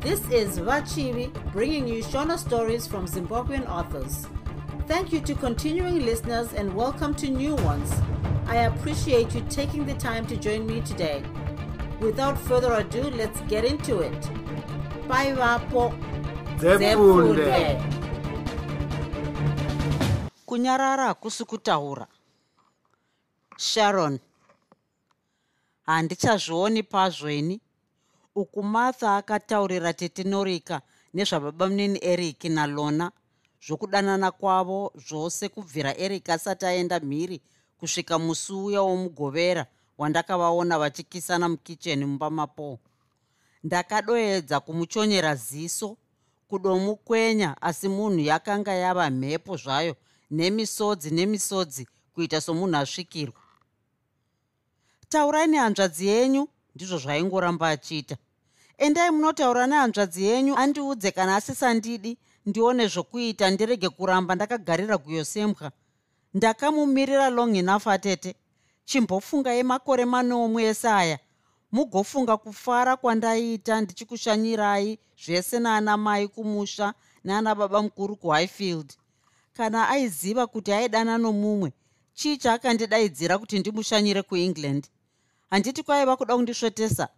This is Vachivi bringing you Shona stories from Zimbabwean authors. Thank you to continuing listeners and welcome to new ones. I appreciate you taking the time to join me today. Without further ado, let's get into it. Bye, Vapo. Kunyarara hakusi kutaura sharon handichazvioni pazveni uku martha akataurira tete norika nezvababa munini eric nalona zvokudanana kwavo zvose kubvira eric asati aenda mhiri kusvika musi uya womugovera wandakavaona vachikisana mukicheni mumba mapo. Ndakadoedza kumuchonyera ziso kudomukwenya asi munhu yakanga yava mhepo zvayo nemisodzi nemisodzi kuita somunhu asvikirwa. Taurai nehanzvadzi yenyu ndizvo zvaingoramba achiita endai munotaura nehanzvadzi yenyu andiudze kana asisandidi ndione zvokuita ndirege kuramba ndakagarira kuyosembwa ndakamumirira long enough atete. Chimbofungai makore manomwe ese aya mugofunga kufara kwandaiita ndichikushanyirai zvese naana mai kumusha naana baba mukuru kuhighfield. Kana aiziva kuti aidana nomumwe chii chaakandidaidzira kuti ndimushanyire kuengland? Handiti kwaiva kuda kundisvetesa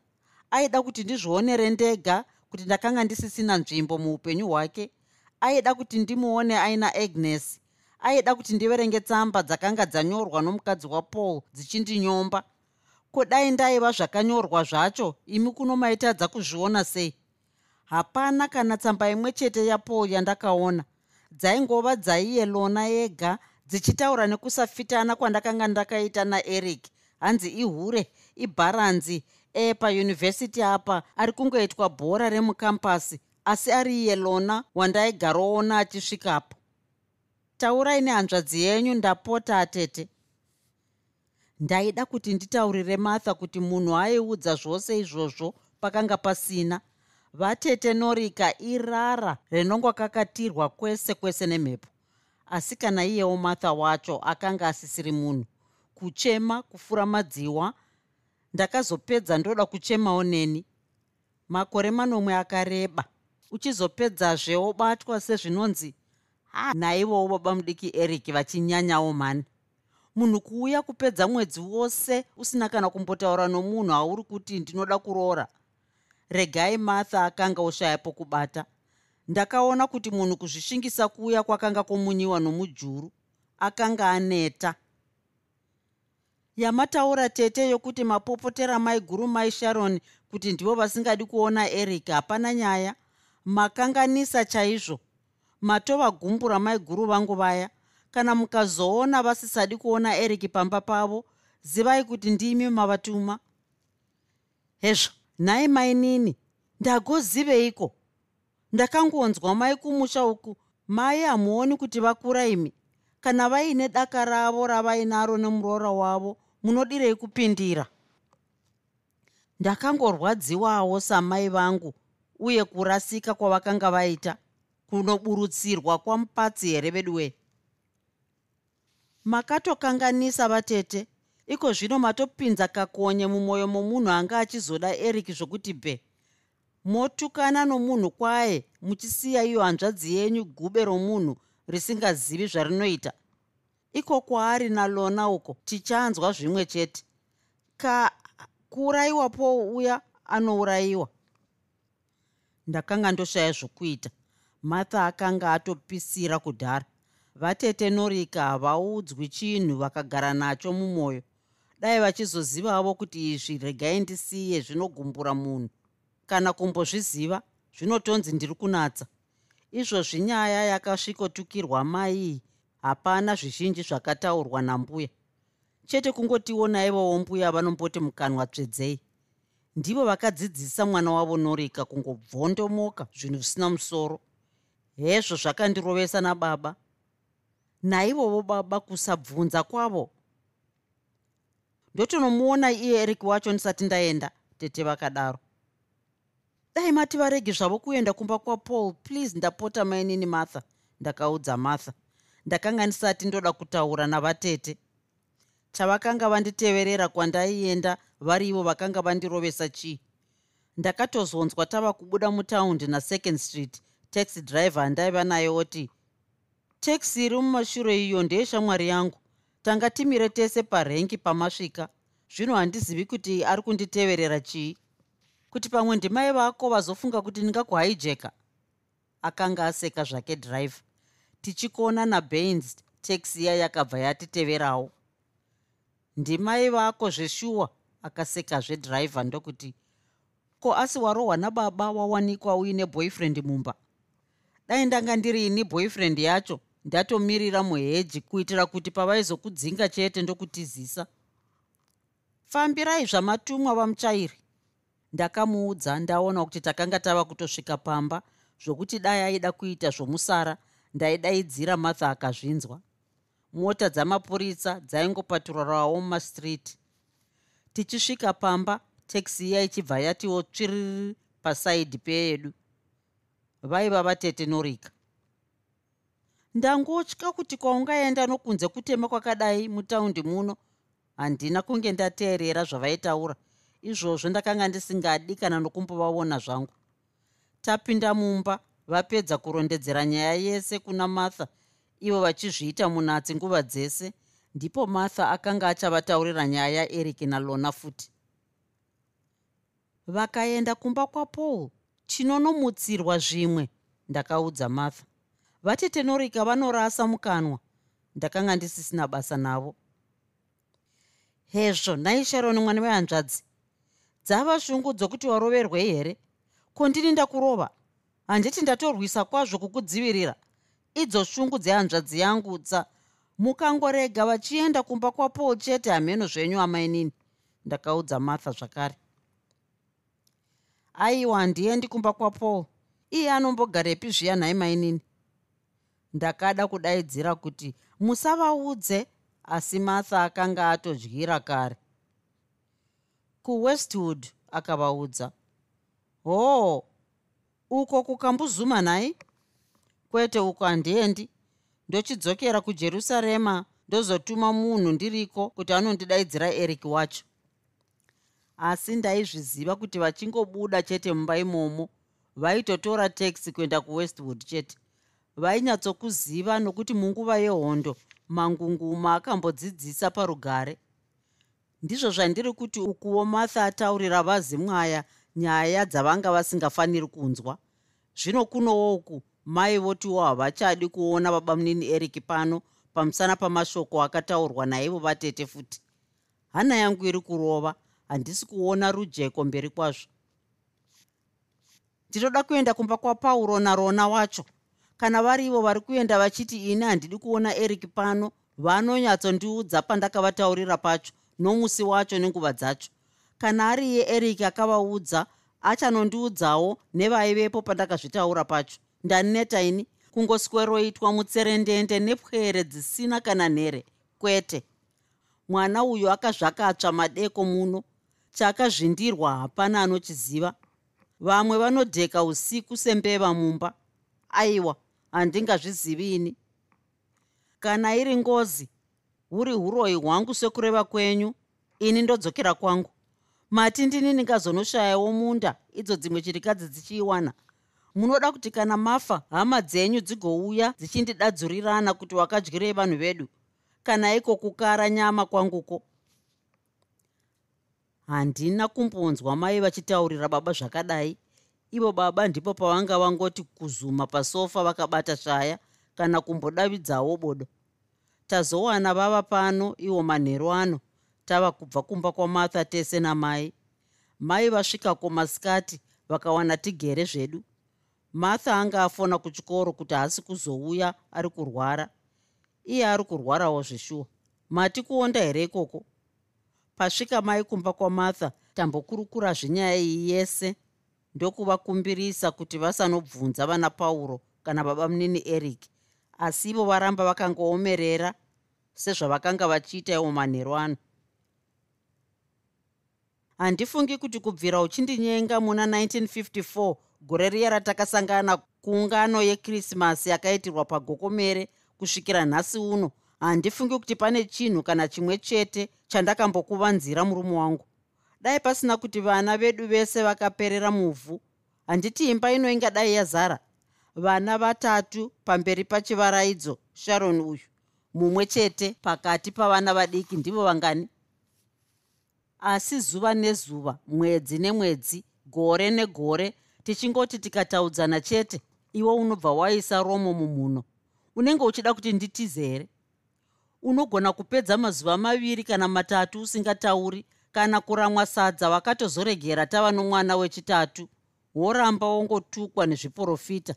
aida kuti ndizvionere ndega kuti ndakanga ndisisina nzvimbo muupenyu hwake aida kuti ndimuone aina agnes aida kuti ndiverenge tsamba dzakanga dzanyorwa nomukadzi wapaul dzichindinyomba kudai ndaiva zvakanyorwa zvacho imi kuno maitadza kuzviona sei? Hapana kana tsamba imwe chete yapaul yandakaona. Dzaingova dzaiye lona yega dzichitaura nekusafitana kwandakanga ndakaita naeric. Hanzi ihure ibharanzi epayunivhesiti apa ari kungoitwa bhora remukampasi asi ari iye lona wandaigaroona achisvikapo taurai nehanzvadzi yenyu ndapota atete. Ndaida kuti nditaurire martha kuti munhu aiudza zvose izvozvo pakanga pasina. Vatete norika irara rinongwakakatirwa kwese kwese nemhepo. Asi kana iyewo martha wacho akanga asisiri munhu kuchema kufura madziwa ndakazopedza ndoda kuchemawo neni. Makore manomwe akareba. Uchizopedzazve wobatwa sezvinonzi ha naivowo baba mudiki eric vachinyanyawo mhani. Munhu kuuya kupedza mwedzi wose usina kana kumbotaura nomunhu auri kuti ndinoda kuroora. Regai martha akanga oshaya pokubata ndakaona kuti munhu kuzvishingisa kuuya kwakanga kwomunyiwa nomujuru akanga aneta yamataura tete yokuti mapopotera mai guru mai sharon kuti ndivo vasingadi kuona eric hapana nyaya. Makanganisa chaizvo. Matova gumbu ramai guru vangu vaya. Kana mukazoona vasisadi kuona eric pamba pavo zivai kuti ndimi mavatuma. Hezvo nhai mainini ndagoziveiko? Ndakangonzwa mai kumusha uku mai hamuoni kuti vakura imi. Kana vaine daka ravo ravainaro nemuroora wavo munodirei kupindira? Ndakangorwadziwawo samai vangu uye kurasika kwavakanga vaita kunoburutsirwa kwamupatsi here veduwe makatokanganisa vatete iko zvino matopinza kakonye mumwoyo momunhu anga achizoda eric zvokuti bhe motukana nomunhu kwaye muchisiya iyo hanzvadzi yenyu gube romunhu risingazivi zvarinoita iko kwaari nalona uko tichanzwa zvimwe chete. Ka kuurayiwapo uya anourayiwa. Ndakanga ndoshaya zvokuita. Martha akanga atopisira kudhara. Vatete norika havaudzwi chinhu vakagara nacho mumwoyo. Dai vachizozivavo kuti izvi regai ndisiye zvinogumbura munhu. Kana kumbozviziva zvinotonzi ndiri kunatsa. Izvozvi nyaya yakasvikotukirwa mai hapana zvizhinji zvakataurwa nambuya. Chete kungotiwo naivowo mbuya vanomboti mukanwa tsvedzei. Ndivo vakadzidzisa mwana wavo norika kungobvondomoka zvinhu zvisina musoro. Hezvo zvakandirovesa nababa. Naivovo baba kusabvunza kwavo. Ndotonomuona iye eric wacho ndisati ndaenda tete vakadaro. Dai mati varege zvavo kuenda kumba kwapaul please ndapota mainini martha? Ndakaudza martha ndakanga ndisati ndoda kutaura navatete. Chavakanga vanditeverera kwandaienda vari ivo vakanga vandirovesa chii? Ndakatozonzwa tava kubuda mutaundi nasecond street taxi driver andaiva naye oti teksi iri mumashure iyo ndeyeshamwari yangu. Tanga timire tese parengi pamasvika. Zvino handizivi kuti ari kunditeverera chii? Kuti pamwe ndimai vako vazofunga kuti ndingakuhaijeka akanga aseka zvake dhiraivha tichikona nabains teksi iya yakabva yatiteverawo. Ndimai vako zveshuwa akasekazve dhiraivha ndokuti ko asi warohwa nababa wawanikwa uine boyfriend mumba? Dai ndanga ndirini boyfriend yacho ndatomirira muheji kuitira kuti pavaizokudzinga chete ndokutizisa. Fambirai zvamatumwa vamuchairi. Ndakamuudza ndaona kuti takanga tava kutosvika pamba zvokuti dai aida kuita zvomusara ndaidaidzira martha akazvinzwa. Mota dzamapurisa dzaingopaturarawo mumastriti tichisvika pamba teksi iya ichibva yatiwo tsviriri pasaidhi peyedu. Vaiva vatetenorika ndangotya kuti kwaungaenda nokunze kutema kwakadai mutaundi muno handina kunge ndateerera zvavaitaura. Izvozvo ndakanga ndisingadi kana nokumbovaona zvangu. Tapinda mumba vapedza kurondedzera nyaya yese kuna martha ivo vachizviita munatsi nguva dzese ndipo martha akanga achavataurira nyaya yaeric nalona futi. Vakaenda kumba kwapaul chinonomutsirwa zvimwe ndakaudza martha. Vatetenorika vanorasa mukanwa ndakanga ndisisina basa navo. Hezvo naisharoni mwana wehanzvadzi dzava shungu dzokuti waroverwei here? Ko ndini ndakurova handiti ndatorwisa kwazvo kukudzivirira. Idzo shungu dzehanzvadzi yangu dza mukangorega vachienda kumba kwapaul chete hameno zvenyu amainini ndakaudza martha zvakare. Aiwa handiendi kumba kwapaul iye anombogarepi zviya nhai mainini ndakada kudaidzira kuti musavaudze asi martha akanga atodyira kare. Kuwestwood akavaudza. Hoo uko kukambuzuma nhai kwete uko handiendi ndochidzokera kujerusarema ndozotuma munhu ndiriko kuti anondidaidzira eric wacho. Asi ndaizviziva kuti vachingobuda chete mumba imomo vaitotora taxi kuenda kuwestwood chete. Vainyatsokuziva nokuti munguva yehondo mangunguma akambodzidzisa parugare. Ndizvo zvandiri kuti ukuwo martha ataurira vazimwaya nyaya dzavanga vasingafaniri kunzwa. Zvino kunowo uku mai votiwo havachadi kuona babamunini eric pano pamusana pamashoko akataurwa naivo vatete futi. Hana yangu iri kurova handisi kuona rujeko mberi kwazvo. Ndinoda kuenda kumba kwapauro narona wacho. Kana varivo vari kuenda vachiti ini handidi kuona eric pano vanonyatsondiudza pandakavataurira pacho nomusi wacho nenguva dzacho kana ari iye eric akavaudza achanondiudzawo nevaivepo pandakazvitaura pacho. Ndaneta ini kungosweroitwa mutserendende nepwere dzisina kana nhere kwete. Mwana uyu akazvakatsva madeko muno chakazvindirwa hapana anochiziva. Vamwe vanodheka usiku sembeva mumba. Aiwa handingazvizivi ini. Kana iri ngozi huri uroi hwangu sekureva kwenyu ini ndodzokera kwangu mati ndini ndingazonoshayawo munda? Idzo dzimwe chirikadzi dzichiiwana. Munoda kuti kana mafa hama dzenyu dzigouya dzichindidadzurirana kuti wakadyirei vanhu vedu. Kana iko kukara nyama kwanguko? Handina kumbonzwa mai vachitaurira baba zvakadai. Ivo baba ndipo pavanga vangoti kuzuma pasofa vakabata shaya kana kumbodavidzawo bodo. Tazowana vava pano iwo manheru ano tava kubva kumba kwamartha tese namai. Mai vasvikako masikati vakawana tigere zvedu. Martha anga afona kuchikoro kuti haasi kuzouya ari kurwara. Iye ari kurwarawo zveshuwa. Mati kuonda here ikoko? Pasvika mai kumba kwamartha tambokurukura zvenyaya iyi yese ndokuvakumbirisa kuti vasanobvunza vana pauro kana baba munini eric asi ivo varamba vakangoomerera sezvavakanga vachiita iwo manheru ano handifungi kuti kubvira uchindinyenga muna 1954 gore riya ratakasangana kuungano yekrisimasi yakaitirwa pagokomere kusvikira nhasi uno. Handifungi kuti pane chinhu kana chimwe chete chandakambokuvanzira murume wangu. Dai pasina kuti vana vedu vese vakaperera muvhu. Handiti imba ino ingadai yazara. Vana vatatu pamberi pachivaraidzo sharon uyu. Mumwe chete pakati pavana vadiki ndivo vangani asi zuva nezuva mwedzi nemwedzi gore negore tichingoti tikataudzana chete iwe unobva waisa romo mumhuno unenge uchida kuti nditize here unogona kupedza mazuva maviri kana matatu usingatauri kana kuramwa sadza wakatozoregera tava nomwana wechitatu woramba wongotukwa nezviprofita.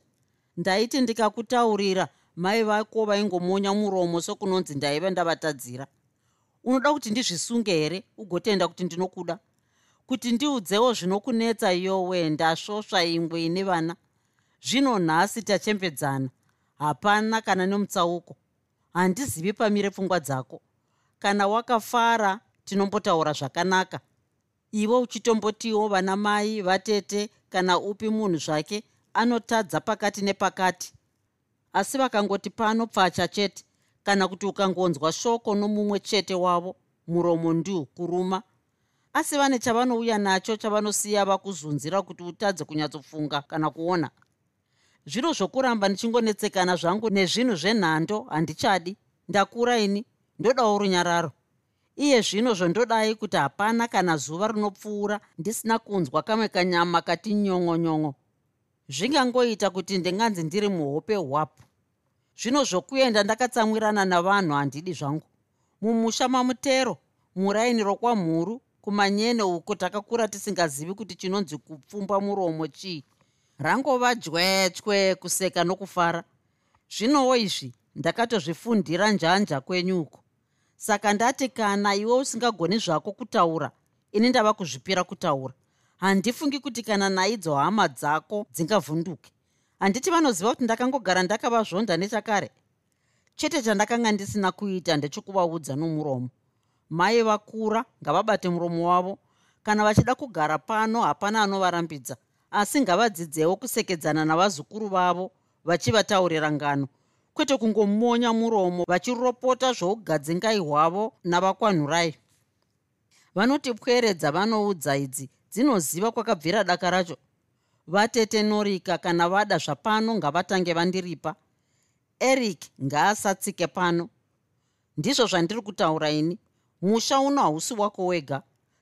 Ndaiti ndikakutaurira mai vako vaingomonya muromo sokunonzi ndaiva ndavatadzira unoda kuti ndizvisunge here? Ugotenda kuti ndinokuda? Kuti ndiudzewo zvinokunetsa iyowe ndasvosva ingwe ine vana? Zvino nhasi tachembedzana. Hapana kana nemutsauko. Handizivi pamire pfungwa dzako. Kana wakafara tinombotaura zvakanaka. Ivo uchitombotiwo vana mai vatete kana upi munhu zvake anotadza pakati nepakati. Asi vakangoti pano pfacha chete kana kuti ukangonzwa shoko nomumwe chete wavo muromo ndiu kuruma. Asi vane chavanouya nacho chavanosiya vakuzunzira kuti utadze kunyatsofunga kana kuona. Zviro zvokuramba ndichingonetsekana zvangu nezvinhu zvenhando handichadi. Ndakura ini ndodawo runyararo. Iye zvino zvondodai kuti hapana kana zuva rinopfuura ndisina kunzwa kamwe kanyama kati nyongonyongo. Zvingangoita kuti ndinganzi ndiri muhope hwapu zvino zvokuenda ndakatsamwirana navanhu handidi zvangu. Mumusha mamutero muraini rokwamhuru kumanyene uko takakura tisingazivi kuti chinonzi kupfumba muromo chii. Rangova jwetswe kuseka nokufara. Zvinowo izvi ndakatozvifundira njanja kwenyu uko saka ndati kana iwe usingagoni zvako kutaura ini ndava kuzvipira kutaura. Handifungi kuti kana naidzo hama dzako dzingavhunduke handiti vanoziva kuti ndakangogara ndakavazvonda nechakare? Chete chandakanga ndisina kuita ndechekuvaudza nomuromo. Mai vakura ngavabate muromo wavo. Kana vachida kugara pano hapana anovarambidza asi ngavadzidzewo kusekedzana navazukuru vavo vachivataurira ngano. Kwete kungomonya muromo vachiropota zvougadzingai hwavo navakwanhurai. Vanoti pwere dzavanoudza idzi. Dzinoziva kwakabvira daka racho vatete norika kana vada zvapano ngavatange vandiripa. Eric ngaasatsike pano. Ndizvo zvandiri kutaura ini. Musha uno hausi wako wega.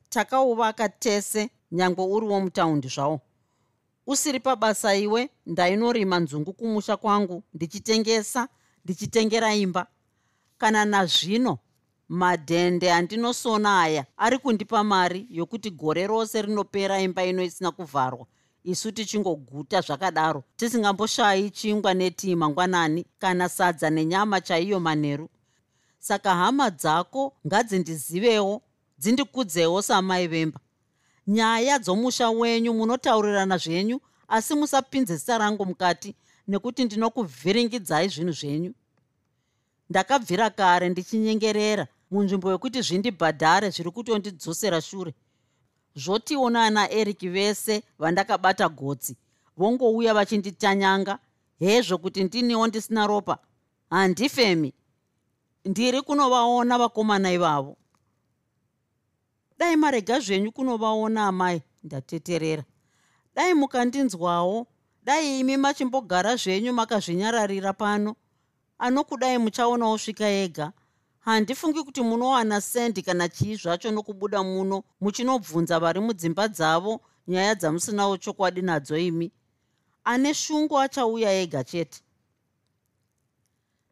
Takauvaka tese nyange uriwo mutaundi zvawo. Usiri pabasa iwe ndainorima nzungu kumusha kwangu ndichitengesa ndichitengera imba. Kana nazvino madhende andinosona aya ari kundipa mari yokuti gore rose rinopera imba ino isina kuvharwa isu tichingoguta zvakadaro. Tisingamboshayi chingwa netii mangwanani kana sadza nenyama chaiyo manheru. Saka hama dzako ngadzindizivewo dzindikudzewo samai vemba nyaya dzomusha wenyu munotaurirana zvenyu asi musapinze zita rangu mukati nekuti ndinokuvhiringidzai zvinhu zvenyu. Ndakabvira kare ndichinyengerera munzvimbo yokuti zvindibhadhare zviri kutondidzosera shure zvotiwo naana eric vese vandakabata gotsi. Vongouya vachinditanyanga hezvo kuti ndiniwo ndisina ropa? Handifemi. Ndiri kunovaona vakomana ivavo. Dai marega zvenyu kunovaona amai ndateterera. Dai mukandinzwawo. Dai imi machimbogara zvenyu makazvinyararira pano. Anokudai muchaonawo svika yega handifungi kuti munowana sendi kana chii zvacho nokubuda muno muchinobvunza vari mudzimba dzavo nyaya dzamusinawo chokwadi nadzo imi. Ane shungu achauya ega chete.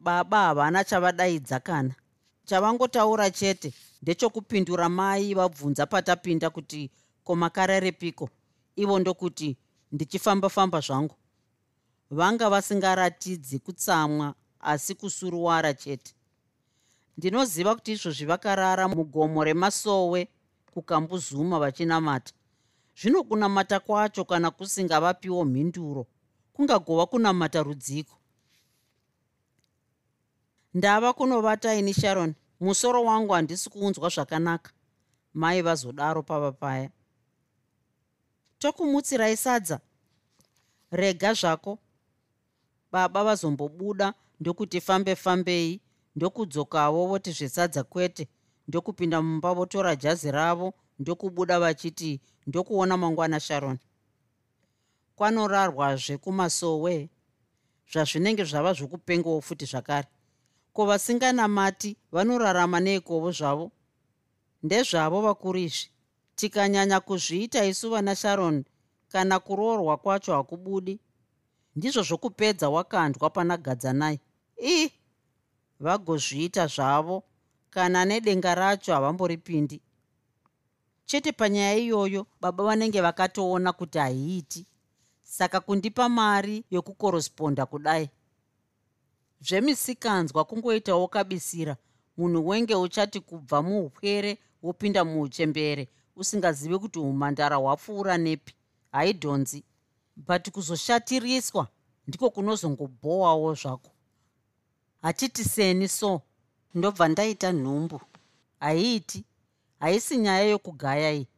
Baba havana chavadaidza kana. Chavangotaura chete ndechokupindura mai vabvunza patapinda kuti komakararepiko ivo ndokuti ndichifamba-famba zvangu. Vanga vasingaratidzi kutsamwa asi kusuruwara chete ndinoziva kuti izvozvi vakarara mugomo remasowe kukambuzuma vachinamata. Zvino kunamata kwacho kana kusingavapiwo mhinduro kungagova kunamata rudziko. Ndava kunovata ini sharon. Musoro wangu handisi kuunzwa zvakanaka. Mai vazodaro pava paya. Tokumutsirai sadza. Rega zvako. Baba vazombobuda ndokuti fambe fambei ndokudzokawo voti zvesadza kwete ndokupinda mumba votora jazi ravo ndokubuda vachiti ndokuona mangwana sharon. Kwanorarwazve kumasowe zvazvinenge zvava zvokupengawo futi zvakare. Ko vasinganamati vanorarama neikovo zvavo? Ndezvavo vakuru izvi tikanyanya kuzviita isu vana sharon kana kuroorwa kwacho hakubudi? Ndizvo zvokupedza wakandwa pana gadzanai. Ii vagozviita zvavo. Kana nedenga racho havamboripindi. Chete panyaya iyoyo baba vanenge vakatoona kuti haiiti. Saka kundipa mari yokukoresponda kudai. Zvemisikanzwa kungoitawo kabisira. Munhu wenge uchati kubva muupwere wopinda muuchembere usingazivi kuti umhandara hwapfuura nepi. Haidhonzi. But kuzoshatiriswa ndiko kunozongobhowawo zvako hatiti seni so ndobva ndaita nhumbu. Haiiti haisi nyaya yokugaya iyi.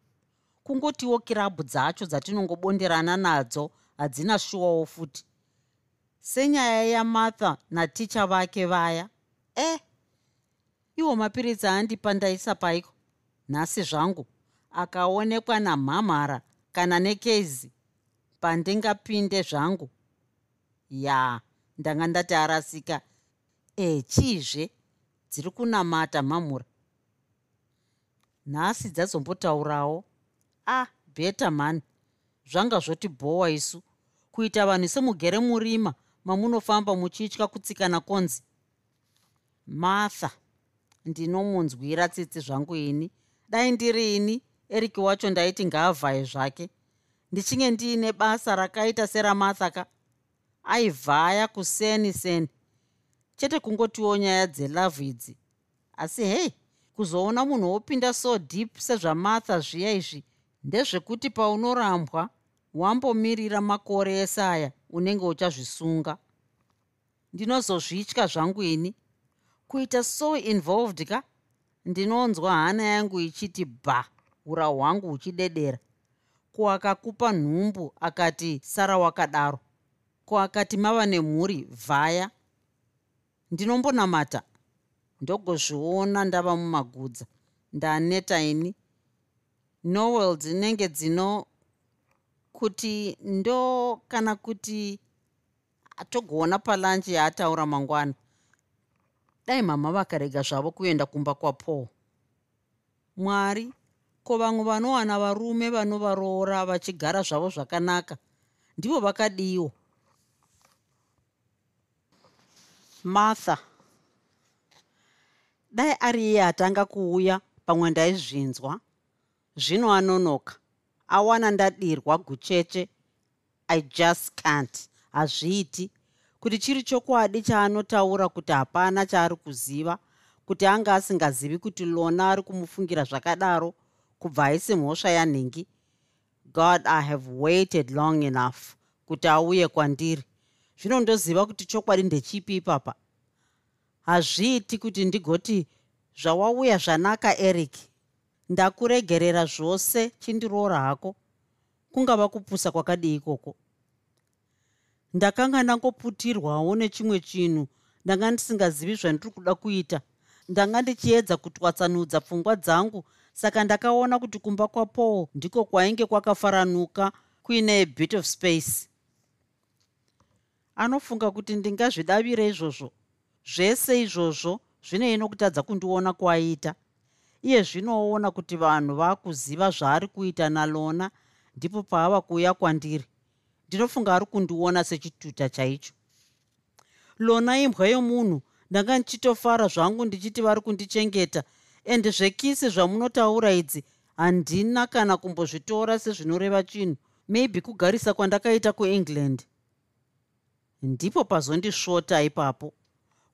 Kungotiwo kirabhu dzacho dzatinongobonderana nadzo hadzina shuwawo futi. Senyaya yamartha naticha vake vaya e iwo mapiritsi andipa ndaisa paiko? Nhasi zvangu akaonekwa namhamhara kana nekezi pandingapinde zvangu. Ya ndanga ndati arasika e chiizve dziri kunamata mhamhura nhasi dzazombotaurawo a ah, bheta mani zvanga zvoti bhowa isu kuita vanhu semugere murima mamunofamba muchitya kutsikana konzi martha ndinomunzwira tsitsi zvangu ini dai ndiri ini eriki wacho ndaiti ngaavhaye zvake ndichinge ndiine basa rakaita seramartha ka aivhaya kuseni seni chete kungotiwo nyaya dzelavhu idzi. Asi hei kuzoona munhu wopinda so deep sezvamartha zviya izvi ndezvekuti paunorambwa wambomirira makore esaya unenge uchazvisunga. Ndinozozvitya zvangu ini. Kuita so involved ka? Ndinonzwa hana yangu ichiti bha ura hwangu huchidedera. Ko akakupa nhumbu akati sara wakadaro. Ko akati mava nemhuri vhaya ndinombonamata. Ndogozviona ndava mumagudza. Ndaneta ini. Nowel dzinenge dzino kuti ndo kana kuti togoona palanji yaataura mangwana. Dai mama vakarega zvavo kuenda kumba kwapaul. Mwari ko vamwe vanowana varume vanovaroora vachigara zvavo zvakanaka ndivo vakadiwo martha. Dai ari iye atanga kuuya pamwe ndaizvinzwa zvino anonoka. Awana ndadirwa gucheche. I just can't. Hazviiti. Kuti chiri chokwadi chaanotaura kuti hapana chaari kuziva kuti anga asingazivi kuti lona ari kumufungira zvakadaro kubva aisi mhosva yanhingi. God i have waited long enough kuti auye kwandiri zvino ndoziva kuti chokwadi ndechipi ipapa. Hazviiti kuti ndigoti zvawauya zvanaka eric. Ndakuregerera zvose chindiroora hako. Kungava kupusa kwakadii ikoko? Ndakanga ndangoputirwawo nechimwe chinhu. Ndanga ndisingazivi zvandiri kuda kuita. Ndanga ndichiedza kutwatsanudza pfungwa dzangu. Saka ndakaona kuti kumba kwapaul ndiko kwainge kwakafaranuka kuine a bit of space anofunga kuti ndingazvidavire izvozvo zvese izvozvo zvinei nokutadza kundiona kwaiita iye zvinoona kuti vanhu vaakuziva zvaari kuita nalona ndipo paava kuuya kwandiri ndinofunga ari kundiona sechituta chaicho. Lona imbwa yomunhu ndanga ndichitofara zvangu ndichiti vari kundichengeta ende zvekisi zvamunotaura idzi handina kana kumbozvitora sezvinoreva chinhu. Maybe kugarisa kwandakaita kuengland ndipo pazondisvota ipapo.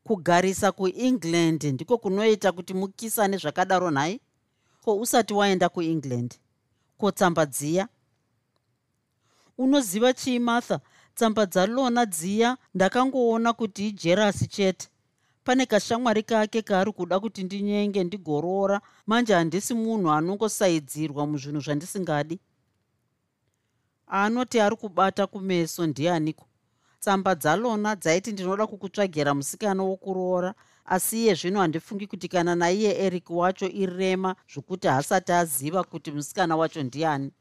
Kugarisa kuengland ndiko kunoita kuti mukisane zvakadaro nhai. Ko usati waenda kuengland? Ko tsamba dziya? Unoziva chii martha? Tsamba dzalona dziya? Ndakangoona kuti ijerasi chete. Pane kashamwari kake kaari kuda kuti ndinyenge ndigoroora manje handisi munhu anongosaidzirwa muzvinhu zvandisingadi anoti ari kubata kumeso ndianiko tsamba dzalona dzaiti ndinoda kukutsvagera musikana wokuroora asi iye zvino handifungi kuti kana naiye eric wacho irema zvokuti haasati aziva kuti musikana wacho ndiani.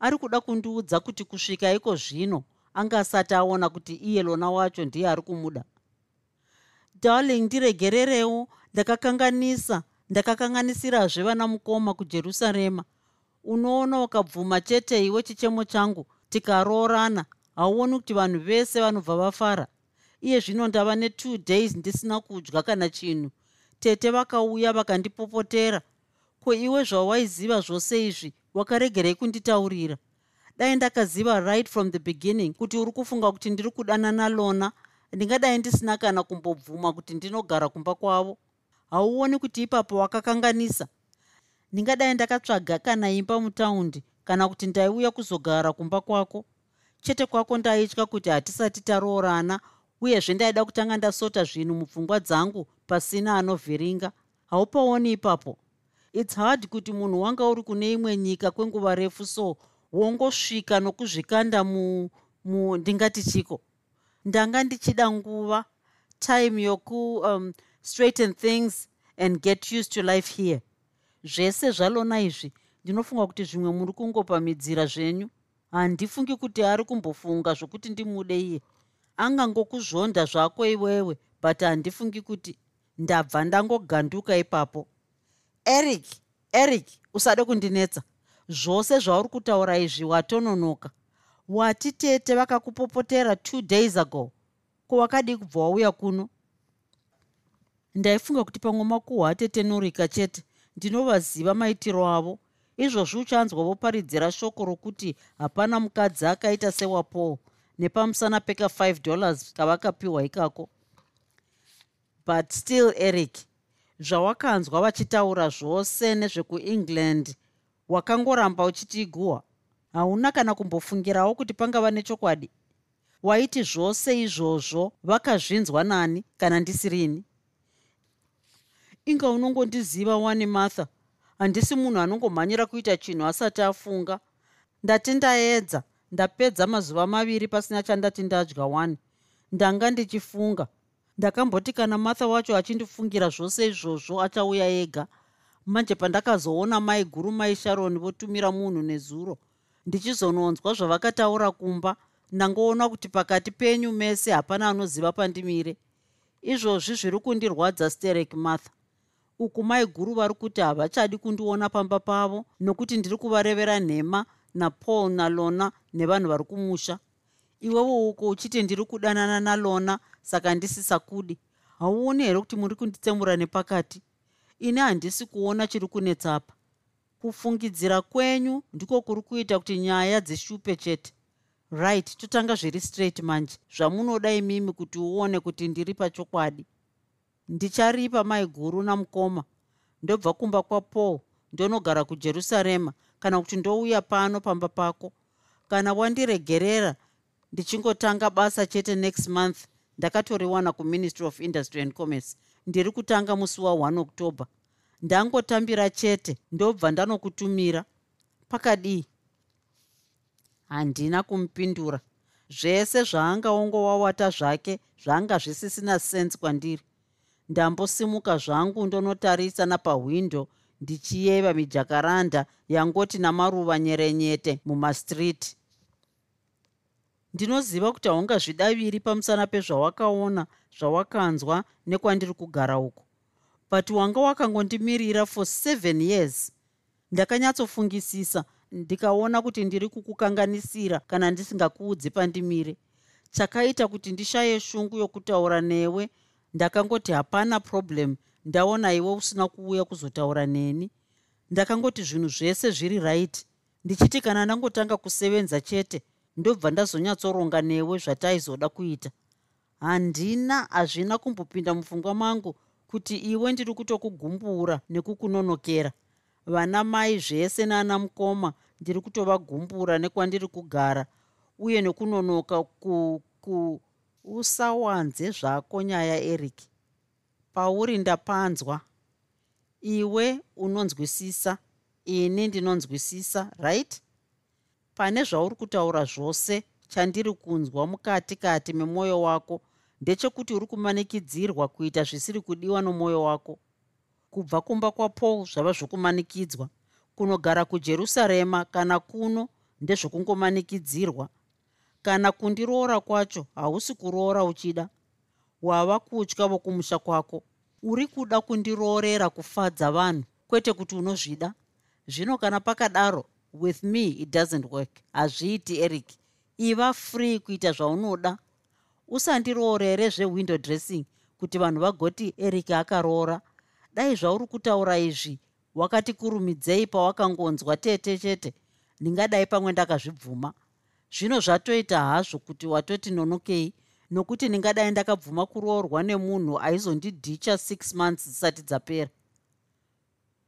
Ari kuda kundiudza kuti kusvika iko zvino anga asati aona kuti iye lona wacho ndiye ari kumuda. Darling ndiregererewo ndakakanganisa ndakakanganisirazve vana mukoma kujerusarema. Unoona ukabvuma chete iwe chichemo changu tikaroorana hauoni kuti vanhu vese vanobva vafara? Iye zvino ndava netwo days ndisina kudya kana chinhu. Tete vakauya vakandipopotera. Ko iwe zvawaiziva zvose izvi? Wakaregerei kunditaurira. Dai ndakaziva right from the beginning kuti uri kufunga kuti ndiri kudanana lona ndingadai ndisina kana kumbobvuma kuti ndinogara kumba kwavo. Hauoni kuti ipapo wakakanganisa? Ndingadai ndakatsvaga kana imba mutaundi kana kuti ndaiuya kuzogara kumba kwako chete kwako ndaitya kuti hatisati taroorana uyezve ndaida kutanga ndasota zvinhu mupfungwa dzangu pasina anovhiringa. Haupaoni ipapo. Its hard kuti munhu wanga uri kune imwe nyika kwenguva refu so wongosvika nokuzvikanda mu, mu ndingati chiko? Ndanga ndichida nguva time yoku um, things and get used to life here. Zvese zvalona izvi. Ndinofunga kuti zvimwe muri kungopamidzira zvenyu handifungi kuti ari kumbofunga zvokuti ndimude iye angangokuzvonda zvako iwewe but handifungi kuti ndabva ndangoganduka ipapo. Eric eric usade kundinetsa. Zvose zvauri kutaura izvi watononoka. Wati tete vakakupopotera two days ago. Kwawakadi kubva wauya kuno? Ndaifunga kuti pamwe makuhwa tete norika chete. Ndinovaziva maitiro avo izvozvi uchanzwa voparidzira shoko rokuti hapana mukadzi akaita sewapaul nepamusana peka 5 dollars kavakapiwa ikako. But still eric zvawakanzwa vachitaura zvose nezvekuengland wakangoramba uchitiiguhwa hauna kana kumbofungirawo kuti pangava nechokwadi. Waiti zvose izvozvo vakazvinzwa nani kana ndisirini inga unongondiziva wani martha handisi munhu anongomhanyira kuita chinhu asati afunga. Ndati ndaedza ndapedza mazuva maviri pasina chandati ndadya wani. Ndanga ndichifunga. Ndakamboti kana martha wacho achindifungira zvose izvozvo achauya ega. Manje pandakazoona mai guru mai sharoni votumira munhu nezuro ndichizononzwa zvavakataura kumba. Ndangoona kuti pakati penyu mese hapana anoziva pandimire. Izvozvi zviri kundirwadza sterek martha uku mai guru vari kuti havachadi kundiona pamba pavo nokuti ndiri kuvarevera nhema napaul nalona nevanhu vari kumusha. Iwewo uko uchiti ndiri kudanana nalona saka ndisisa kudi hauoni here kuti muri kunditsemura nepakati? Ini handisi kuona chiri kunetsapa kufungidzira kwenyu ndiko kuri kuita kuti nyaya dzishupe chete. Right totanga zviri straight manje. Zvamunoda imimi kuti uone kuti ndiri pachokwadi ndicharipa mai guru namukoma. Ndobva kumba kwapaul ndonogara kujerusarema. Kana kuti ndouya pano pamba pako. Kana wandiregerera ndichingotanga basa chete next month ndakatoriwana kuministry of industry and commerce. Ndiri kutanga musi wa1 october. Ndangotambira chete ndobva ndanokutumira. Pakadii handina kumupindura zvese zvaangaongowawata zvake zvanga zvisisina sense kwandiri ndambosimuka zvangu ndonotarisa napahwindo ndichiyeva mijakaranda yangoti namaruva nyerenyete mumastriti. Ndinoziva kuti haungazvidaviri pamusana pezvawakaona zvawakanzwa nekwandiri kugara uku. But wanga wakangondimirira for seven years ndakanyatsofungisisa ndikaona kuti ndiri kukukanganisira kana ndisingakuudzi pandimire. Chakaita kuti ndishaye shungu yokutaura newe ndakangoti hapana problem ndaona iwe usina kuuya kuzotaura neni. Ndakangoti zvinhu zvese zviri right. Ndichiti kana ndangotanga kusevenza chete ndobva ndazonyatsoronga newe zvataizoda kuita. Handina hazvina kumbopinda mupfungwa mangu kuti iwe ndiri kutokugumbura nekukunonokera. Vana mai zvese naana mukoma ndiri kutovagumbura nekwandiri kugara uye nekunonoka ku, ku usawanze zvako nyaya eric. Pauri ndapanzwa. Iwe unonzwisisa ini ndinonzwisisa right? Pane zvauri kutaura zvose chandiri kunzwa mukati kati memwoyo wako ndechekuti uri kumanikidzirwa kuita zvisiri kudiwa nomwoyo wako. Kubva kumba kwapaul zvava zvokumanikidzwa. Kunogara kujerusarema kana kuno ndezvokungomanikidzirwa kana kundiroora kwacho hausi kuroora uchida. Wava kutya vokumusha kwako. Uri kuda kundiroorera kufadza vanhu kwete kuti unozvida? Zvino kana pakadaro with me it doesn't work. Hazviiti eric. Iva free kuita zvaunoda. Usandiroorere zvewindow dressing kuti vanhu vagoti eric akaroora. Dai zvauri kutaura izvi wakati kurumidzei pawakangonzwa tete chete ndingadai pamwe ndakazvibvuma zvino zvatoita hazvo kuti watoti nonokei nokuti ndingadai ndakabvuma kuroorwa nemunhu aizondidhicha six months dzisati dzapera.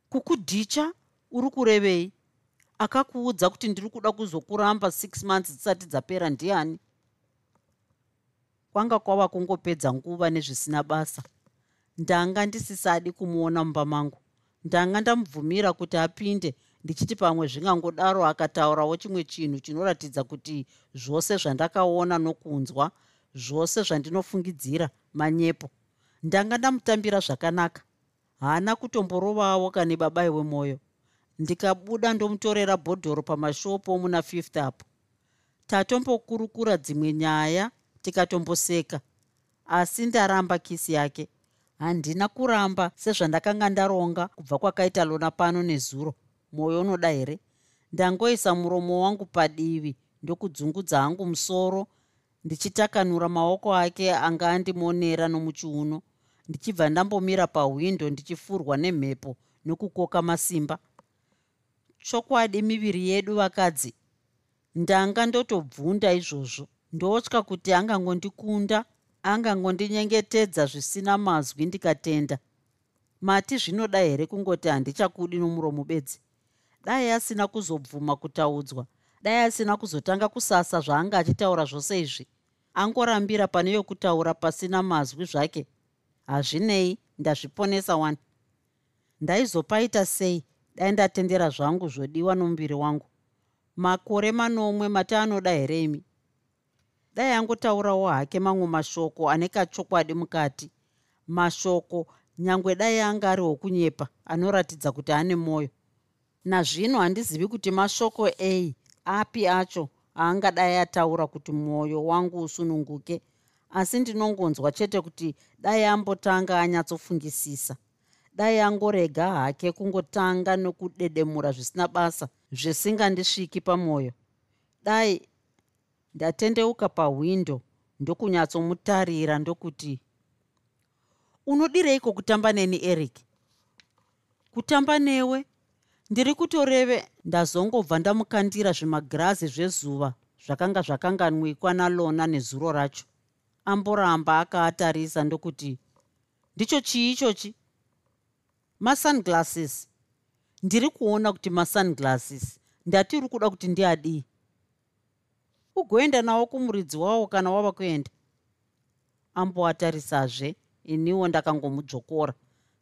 Kukudhicha uri kurevei? Akakuudza kuti ndiri kuda kuzokuramba six months dzisati dzapera ndiani? Kwanga kwava kungopedza nguva nezvisina basa. Ndanga ndisisadi kumuona mumba mangu. Ndanga ndamubvumira kuti apinde ndichiti pamwe zvingangodaro akataurawo chimwe chinhu chinoratidza kuti zvose zvandakaona nokunzwa zvose zvandinofungidzira manyepo. Ndanga ndamutambira zvakanaka. Haana kutomborovawo kane babai wemwoyo ndikabuda ndomutorera bhodhoro pamashopo muna fifth up. Tatombokurukura dzimwe nyaya tikatomboseka asi ndaramba kisi yake. Handina kuramba sezvandakanga ndaronga kubva kwakaita lona pano nezuro mwoyo unoda here? Ndangoisa muromo wangu padivi ndokudzungudza hangu musoro ndichitakanura maoko ake anga andimonera nomuchiuno. Ndichibva ndambomira pahwindo ndichifurwa nemhepo nokukoka masimba. Chokwadi miviri yedu vakadzi ndanga ndotobvunda izvozvo. Ndotya kuti angangondikunda angangondinyengetedza zvisina mazwi ndikatenda. Mati zvinoda here kungoti handichakudi nomuromo bedzi dai asina kuzobvuma kutaudzwa. Dai asina kuzotanga kusasa zvaanga achitaura zvose izvi. Angorambira pane yokutaura pasina mazwi zvake. Hazvinei ndazviponesa wani. Ndaizopaita sei? Dai ndatendera zvangu zvodiwa nomuviri wangu. Makore manomwe mati anoda here imi? Dai angotaurawo hake mamwe mashoko ane kachokwadi mukati. Mashoko nyange dai anga ari wokunyepa anoratidza kuti ane mwoyo nazvino handizivi kuti mashoko ei api acho aangadai ataura kuti mwoyo wangu usununguke asi ndinongonzwa chete kuti dai ambotanga anyatsofungisisa dai angorega hake kungotanga nokudedemura zvisina basa zvisingandisviki pamwoyo. Dai ndatendeuka pahwindo ndokunyatsomutarira ndokuti unodireiko kutamba neni eric? Kutamba newe ndiri kutoreve ndazongobva ndamukandira zvimagirazi zvezuva zvakanga zvakanganwikwa nalona nezuro racho. Amboramba akaatarisa ndokuti ndicho chii ichochi? Masunglasses ndiri kuona kuti masunglasses ndati uri kuda kuti ndiadii ugoenda nawo kumuridzi wavo kana wava kuenda. Amboatarisazve iniwo ndakangomudzvokora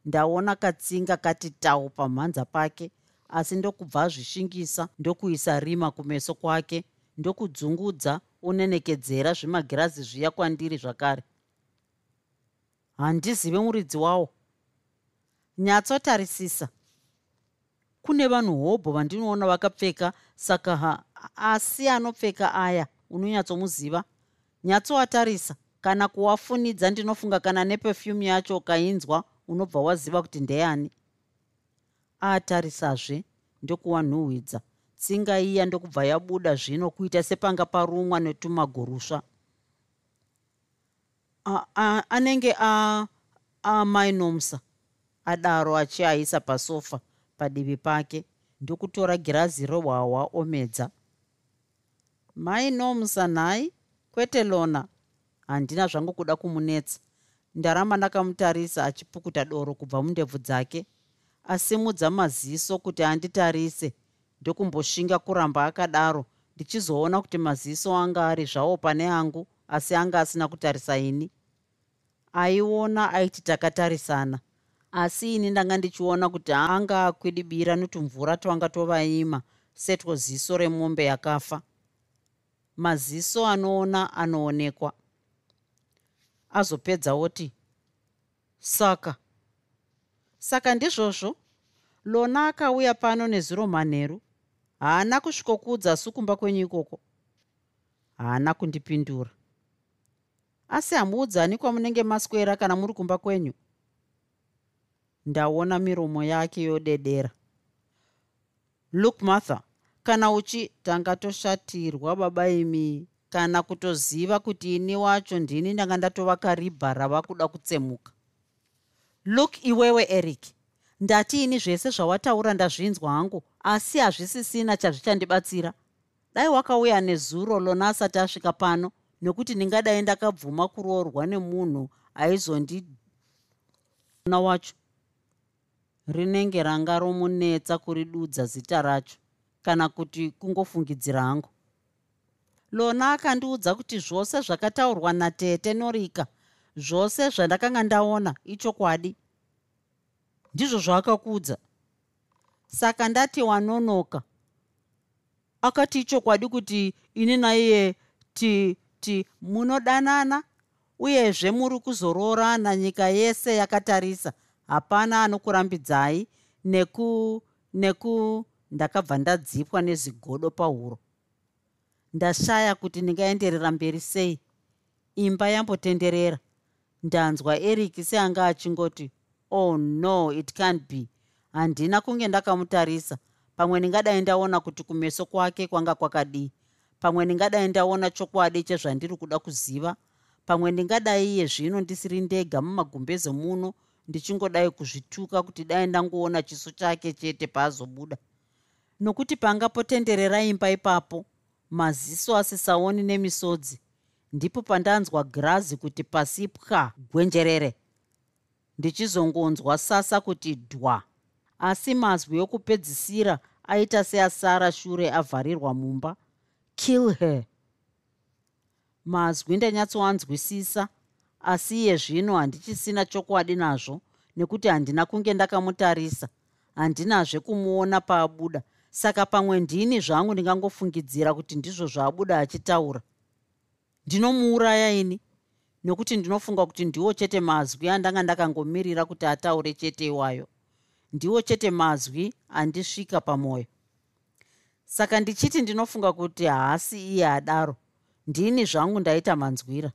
ndaona katsinga kati tau pamhanza pake asi ndokubva azvishingisa ndokuisa rima kumeso kwake ndokudzungudza unenekedzera zvimagirazi zviya kwandiri zvakare. Handizive muridzi wawo. Nyatsotarisisa. Kune vanhu hobho vandinoona vakapfeka saka ha asi anopfeka aya unonyatsomuziva? Nyatsoatarisa. Kana kuwafunidza ndinofunga kana nepefyumu yacho ukainzwa unobva waziva kuti ndeyani atarisazve ndokuwanhuhwidza. Tsinga iya ndokubva yabuda zvino kuita sepanga parumwa netumagorusva anenge amainomsa adaro achiaisa pasofa padivi pake ndokutora girazi rehwahwa omedza. Mainomsa nhai? Kwete lona. Handina zvangu kuda kumunetsa. Ndaramba ndakamutarisa achipukuta doro kubva mundebvu dzake asimudza maziso kuti anditarise. Ndokumboshinga kuramba akadaro ndichizoona kuti maziso anga ari zvawo pane angu asi anga asina kutarisa ini. Aiona aiti takatarisana asi ini ndanga ndichiona kuti anga akwidibira notumvura twanga tovaima setwo ziso remombe yakafa. Maziso anoona anoonekwa. Azopedza oti saka saka ndizvozvo lona akauya pano nezuro manheru. Haana kusvikokudza sukumba kwenyu ikoko. Haana kundipindura. Asi hamuudzani kwamunenge maswera kana muri kumba kwenyu. Ndaona miromo yake yodedera. Look martha kana uchi tanga toshatirwa baba imi kana kutoziva kuti ini wacho ndini ndanga ndatovaka ribha rava kuda kutsemuka look iwewe eric. Ndati ini zvese zvawataura ndazvinzwa hangu asi hazvisisina chazvichandibatsira dai wakauya nezuro lona asati asvika pano nekuti ndingadai ndakabvuma kuroorwa nemunhu aizondina wacho rinenge ranga romunetsa kuridudza zita racho kana kuti kungofungidzira hangu. Lona akandiudza kuti zvose zvakataurwa natete norika zvose zvandakanga ndaona ichokwadi. Ndizvo zvaakakuudza saka ndati wanonoka. Akati ichokwadi kuti ini naiye ti ti munodanana uyezve muri kuzoroorana nyika yese yakatarisa. Hapana anokurambidzai neku neku ndakabva ndadzipwa nezigodo pahuro. Ndashaya kuti ndingaenderera mberi sei. Imba yambotenderera ndanzwa eric seanga achingoti oh no it can't be. Handina kunge ndakamutarisa. Pamwe ndingadai ndaona kuti kumeso kwake kwanga kwakadii pamwe ndingadai ndaona chokwadi chezvandiri kuda kuziva. Pamwe ndingadai iye zvino ndisiri ndega mumagumbeze muno ndichingodai kuzvituka kuti dai ndangoona chiso chake chete paazobuda. Nokuti panga potenderera imba ipapo maziso asisaoni nemisodzi ndipo pandanzwa girazi kuti pasi pwa gwenjerere. Ndichizongonzwa sasa kuti dhwa. Asi mazwi okupedzisira aita seasara shure avharirwa mumba. Kill her. Mazwi ndanyatsoanzwisisa asi iye zvino handichisina chokwadi nazvo nekuti handina kunge ndakamutarisa. Handinazve kumuona paabuda. Saka pamwe ndini zvangu ndingangofungidzira kuti ndizvo zvaabuda achitaura ndinomuuraya ini? Nekuti ndinofunga kuti ndiwo chete mazwi andanga ndakangomirira kuti ataure chete iwayo. Ndiwo chete mazwi andisvika pamwoyo saka ndichiti ndinofunga kuti haasi iye adaro. Ndini zvangu ndaita manzwira.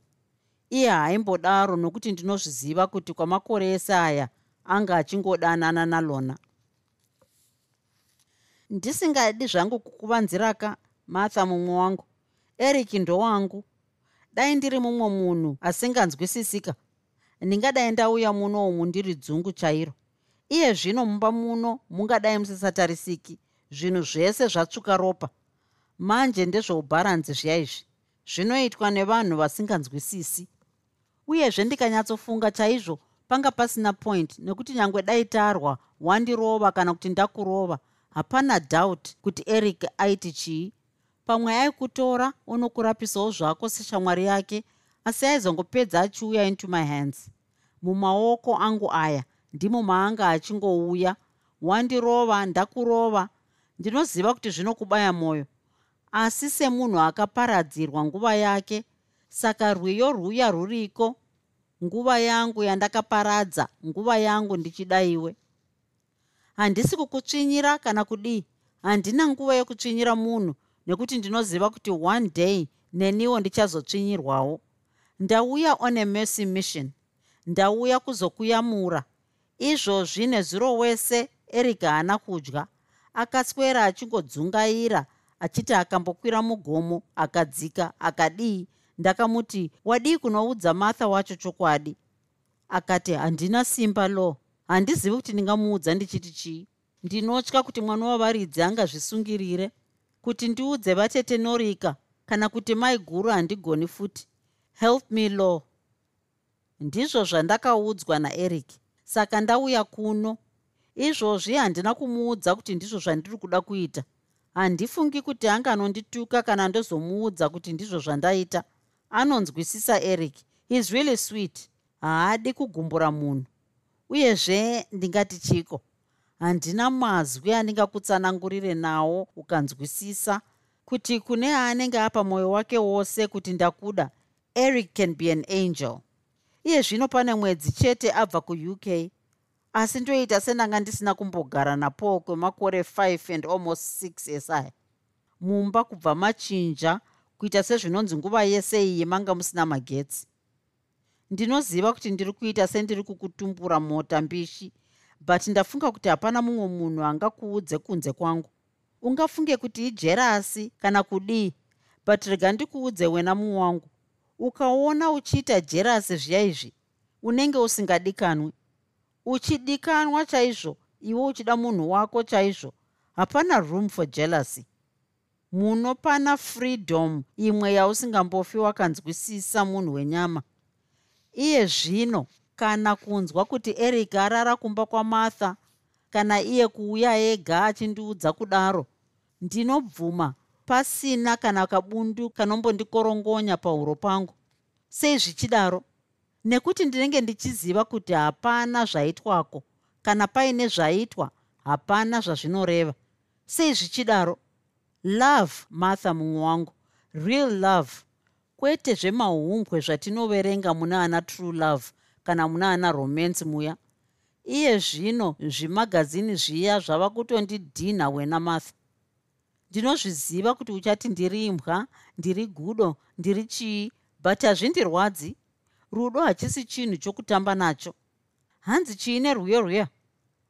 Iye haimbodaro nokuti ndinozviziva kuti kwamakore ese aya anga achingodanana nalona. Ndisingadi zvangu kukuvanziraka martha mumwe wangu. Eric ndowangu dai ndiri mumwe munhu asinganzwisisika. Ndingadai ndauya muno umu ndiri dzungu chairo. Iye zvino mumba muno mungadai musisatarisiki. Zvinhu zvese zvatsvuka ropa. Manje ndezveubharanzi zviya izvi. Zvinoitwa nevanhu vasinganzwisisi. Uyezve ndikanyatsofunga chaizvo panga pasina point nekuti nyange dai tarwa wandirova kana kuti ndakurova hapana doubt kuti eric aiti chii pamwe aikutora unokurapisawo zvako seshamwari yake asi aizongopedza achiuya into my hands. Mumaoko angu aya ndimo maanga achingouya. Wandirova ndakurova. Ndinoziva kuti zvinokubaya mwoyo. Asi semunhu akaparadzirwa nguva yake saka rwiyo rwuya rwuriko nguva yangu yandakaparadza nguva yangu ndichidaiwe handisi kukutsvinyira kana kudii. Handina nguva yokutsvinyira munhu nekuti ndinoziva kuti one day neniwo ndichazotsvinyirwawo. Ndauya on a mercy mission. Ndauya kuzokuyamura. Izvozvi nezuro wese eric haana kudya. Akaswera achingodzungaira achiti akambokwira mugomo akadzika akadii. Ndakamuti wadii kunoudza martha wacho chokwadi? Akati handina simba lo. Handizivi kuti ndingamuudza ndichiti chii. Ndinotya kuti mwana wavaridzi angazvisungirire kuti ndiudze vatete norika kana kuti mai guru handigoni futi. Help me law ndizvo zvandakaudzwa naeric. Saka ndauya kuno. Izvozvi handina kumuudza kuti ndizvo zvandiri kuda kuita. Handifungi kuti anganondituka kana ndozomuudza kuti ndizvo zvandaita. Anonzwisisa eric. Is really sweet. Haadi kugumbura munhu. Uyezve ndingati chiko handina mazwi andingakutsanangurire nawo ukanzwisisa kuti kune aanenge apa mwoyo wake wose kuti ndakuda eric can be an angel. Iye zvino pane mwedzi chete abva kuuk asi ndoita sendanga ndisina kumbogara napaul kwemakore 5 and almost 6 esaya mumba kubva machinja kuita sezvinonzi nguva yese iyi manga musina magetsi. Ndinoziva kuti ndiri kuita sendiri kukutumbura mota mbishi but ndafunga kuti hapana mumwe munhu angakuudze kunze kwangu. Ungafunge kuti ijerasi kana kudii? But rega ndikuudze wena mumwe wangu. Ukaona uchiita jerasi zviya izvi unenge usingadikanwi uchidikanwa chaizvo iwe uchida munhu wako chaizvo. Hapana room for jealousy. Munopana freedom imwe yausingambofi wakanzwisisa munhu wenyama. Iye zvino kana kunzwa kuti eric arara kumba kwamartha kana iye kuuya ega achindiudza kudaro ndinobvuma pasina kana kabundu kanombondikorongonya pahuro pangu. Sei zvichidaro? Nekuti ndinenge ndichiziva kuti hapana zvaitwako kana paine zvaitwa hapana zvazvinoreva. Sei zvichidaro? Love martha mumwe wangu real love. Kwete zvemahumbwe zvatinoverenga muna ana true love kana muna ana romance muya. Iye zvino zvimagazini zviya zvava kutondidhinha wena martha. Ndinozviziva kuti uchati ndiri imbwa ndiri gudo ndiri chii but hazvindirwadzi. Rudo hachisi chinhu chokutamba nacho. Hanzi chiine rwiyo rwiya?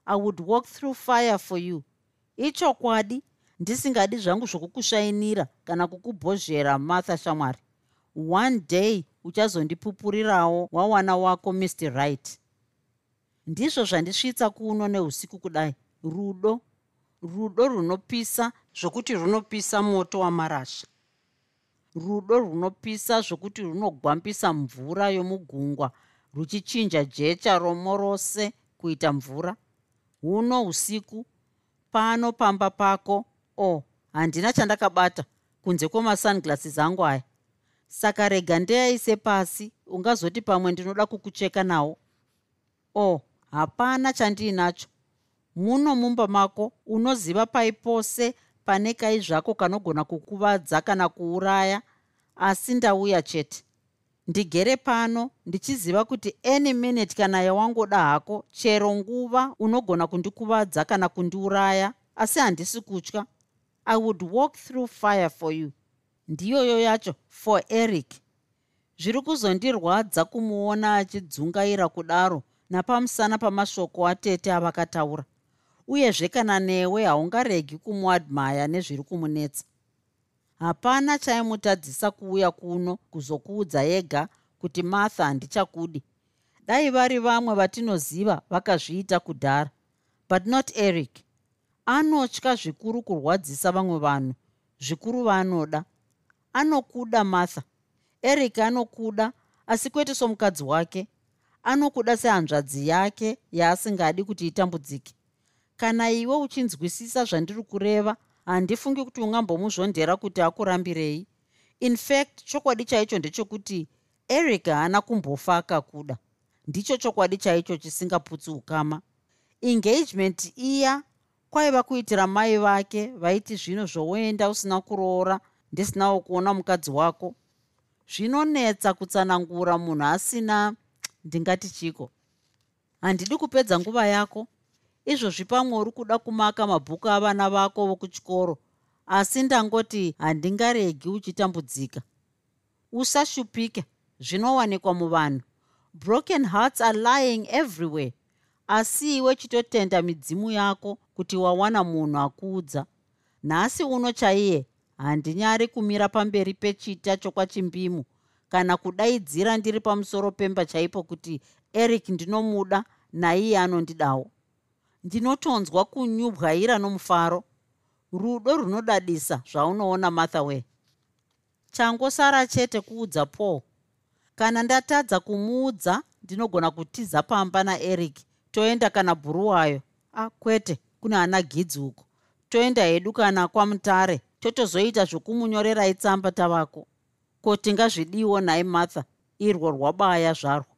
I would walk through fire for you. Ichokwadi ndisingadi zvangu zvokukusvainira kana kukubhozhera martha shamwari. One day uchazondipupurirawo wawana wako mr right ndizvo zvandisvitsa kuno neusiku kudai. Rudo rudo runopisa zvokuti runopisa moto wamarasha. Rudo runopisa zvokuti runogwambisa mvura yomugungwa ruchichinja jecha romo rose kuita mvura. Huno usiku pano pamba pako. O oh, handina chandakabata kunze kwemasunglasses angu aya saka rega ndeyaise pasi ungazoti pamwe ndinoda kukucheka nawo. O hapana chandiinacho muno mumba mako unoziva pai pose pane kai zvako kanogona kukuvadza kana kuuraya asi ndauya chete. Ndigere pano ndichiziva kuti any minute kana yawangoda hako chero nguva unogona kundikuvadza kana kundiuraya asi handisi kutya. I would walk through fire for you ndiyoyo yacho for eric. Zviri kuzondirwadza kumuona achidzungaira kudaro napamusana pamashoko atete avakataura. Uyezve kana newe haungaregi kumuadmaya nezviri kumunetsa. Hapana chaimutadzisa kuuya kuno kuzokuudza ega kuti martha handichakudi. Dai vari vamwe vatinoziva vakazviita kudhara. But not eric. Anotya zvikuru kurwadzisa vamwe vanhu zvikuru vaanoda anokuda martha. Eric anokuda asi kwete somukadzi wake. Anokuda sehanzvadzi yake yaasingadi kuti itambudzike. Kana iwe uchinzwisisa zvandiri kureva handifungi kuti ungambomuzvondera kuti akurambirei. In fact chokwadi chaicho ndechekuti eric haana kumbofa akakuda. Ndicho chokwadi chaicho chisingaputsi ukama. Engagement iya kwaiva kuitira mai vake vaiti zvino zvoenda usina kuroora ndisinawo kuona mukadzi wako. Zvinonetsa kutsanangura munhu asina ndingati chiko? Handidi kupedza nguva yako. Izvozvi pamwe uri kuda kumaka mabhuku avana vako vokuchikoro. Asi ndangoti handingaregi uchitambudzika. Usashupike zvinowanikwa muvanhu. Broken hearts are lying everywhere. Asi iwe chitotenda midzimu yako kuti wawana munhu akuudza. Nhasi uno chaiye handinyari kumira pamberi pechita chokwachimbimu. Kana kudaidzira ndiri pamusoro pemba chaipo kuti eric ndinomuda naiye anondidawo ndinotonzwa kunyubwaira nomufaro. Rudo runodadisa zvaunoona martha way changosara chete kuudza paul. Kana ndatadza kumuudza ndinogona kutiza pamba naeric toenda kana bhuruwayo. Akwete ah, kune ana gidzi uko toenda hedu kana kwamutare totozoita zvokumunyorerai tsamba tavako. Ko tingazvidiwo nhai martha irwo rwabaya zvarwo?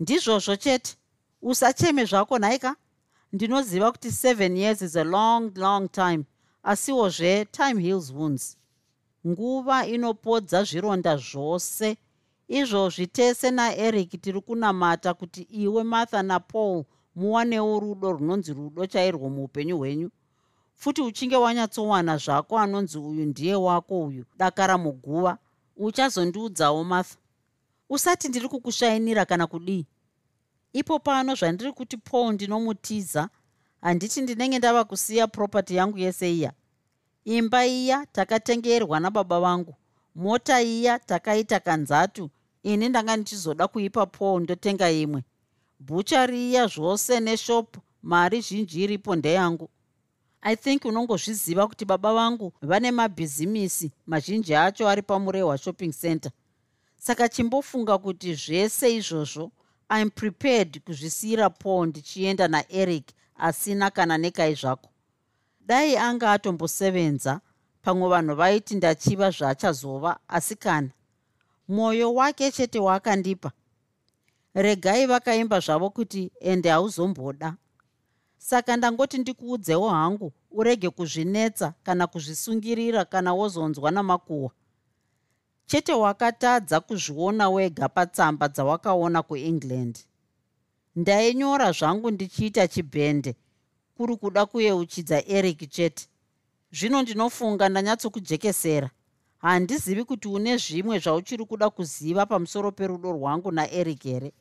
Ndizvozvo chete. Usacheme zvako nhaika ndinoziva kuti seven years is a long long time. Asiwozve time heals wounds. Nguva inopodza zvironda zvose. Izvozvi tese naeric tiri kunamata kuti iwe martha napaul muwanewo rudo runonzi rudo chairwo muupenyu hwenyu futi uchinge wanyatsowana zvako anonzi uyu ndiye wako uyu dakara muguva uchazondiudzawo martha usati ndiri kukushayinira kana kudii? Ipo pano zvandiri kuti paul ndinomutiza. Handiti ndinenge ndava kusiya propati yangu yese iya. Imba iya takatengerwa nababa vangu mota iya takaita kanzatu. Ini ndanga ndichizoda kuipa paul ndotenga imwe. Bhuchari iya zvose neshopu mari zhinji iripo ndeyangu i think unongozviziva kuti baba vangu vane mabhizimisi mazhinji acho ari pamurehwa shopping center. Saka chimbofunga kuti zvese izvozvo iam prepared kuzvisiyira paul ndichienda naeric asina kana nekai zvako. Dai anga atombosevenza pamwe vanhu vaiti ndachiva zvaachazova asi kana mwoyo wake chete waakandipa regai vakaimba zvavo kuti ende hauzomboda saka ndangoti ndikuudzewo hangu urege kuzvinetsa kana kuzvisungirira kana wozonzwa namakuhwa. Chete wakatadza kuzviona wega patsamba dzawakaona kuengland. Ndainyora zvangu ndichiita chibhende kuri kuda kuyeuchidza eric chete. Zvino ndinofunga ndanyatsokujekesera handizivi kuti une zvimwe zvauchiri kuda kuziva pamusoro perudo rwangu naeric here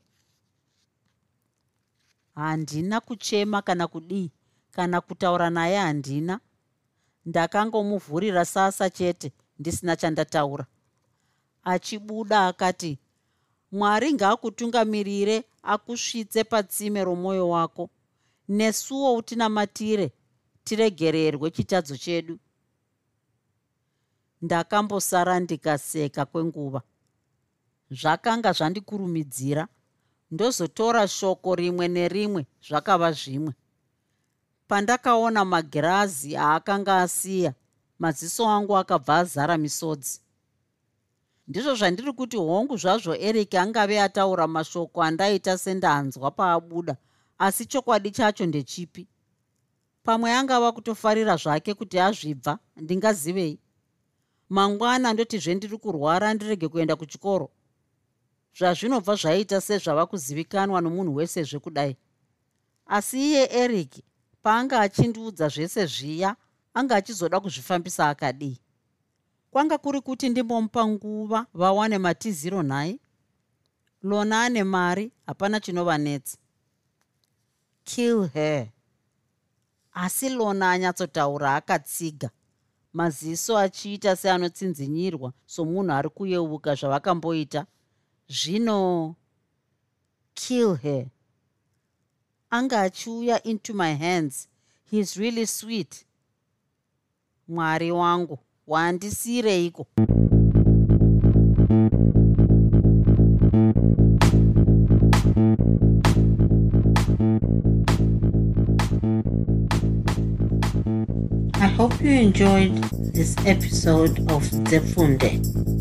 handina kuchema kana kudii kana kutaura naye handina. Ndakangomuvhurira sasa chete ndisina chandataura. Achibuda akati mwari ngaakutungamirire akusvitse patsime romwoyo wako. Nesuwo utinamatire tiregererwe chitadzo chedu. Ndakambosara ndikaseka kwenguva. Zvakanga zvandikurumidzira ndozotora shoko rimwe nerimwe zvakava zvimwe. Pandakaona magirazi aakanga asiya maziso angu akabva azara misodzi. Ndizvo zvandiri kuti hongu zvazvo eric angave ataura mashoko andaita sendanzwa paabuda asi chokwadi chacho ndechipi. Pamwe angava kutofarira zvake kuti azvibva ndingazivei. Mangwana ndotizve ndiri kurwara ndirege kuenda kuchikoro zvazvinobva zvaita sezvava kuzivikanwa nomunhu wese zvekudai. Asi iye eric paanga achindiudza zvese zviya anga achizoda kuzvifambisa akadii kwanga kuri kuti ndimbomupa nguva vawane matiziro nhai? Lona ane mari hapana chinovanetsa kill her. Asi lona anyatsotaura akatsiga. Maziso achiita seanotsinzinyirwa somunhu ari kuyeuka zvavakamboita zvino kill her. Anga achiuya into my hands. Heis really sweet. Mwari wangu wandisiyireiko I hope you enjoyed this episode of Zefunde.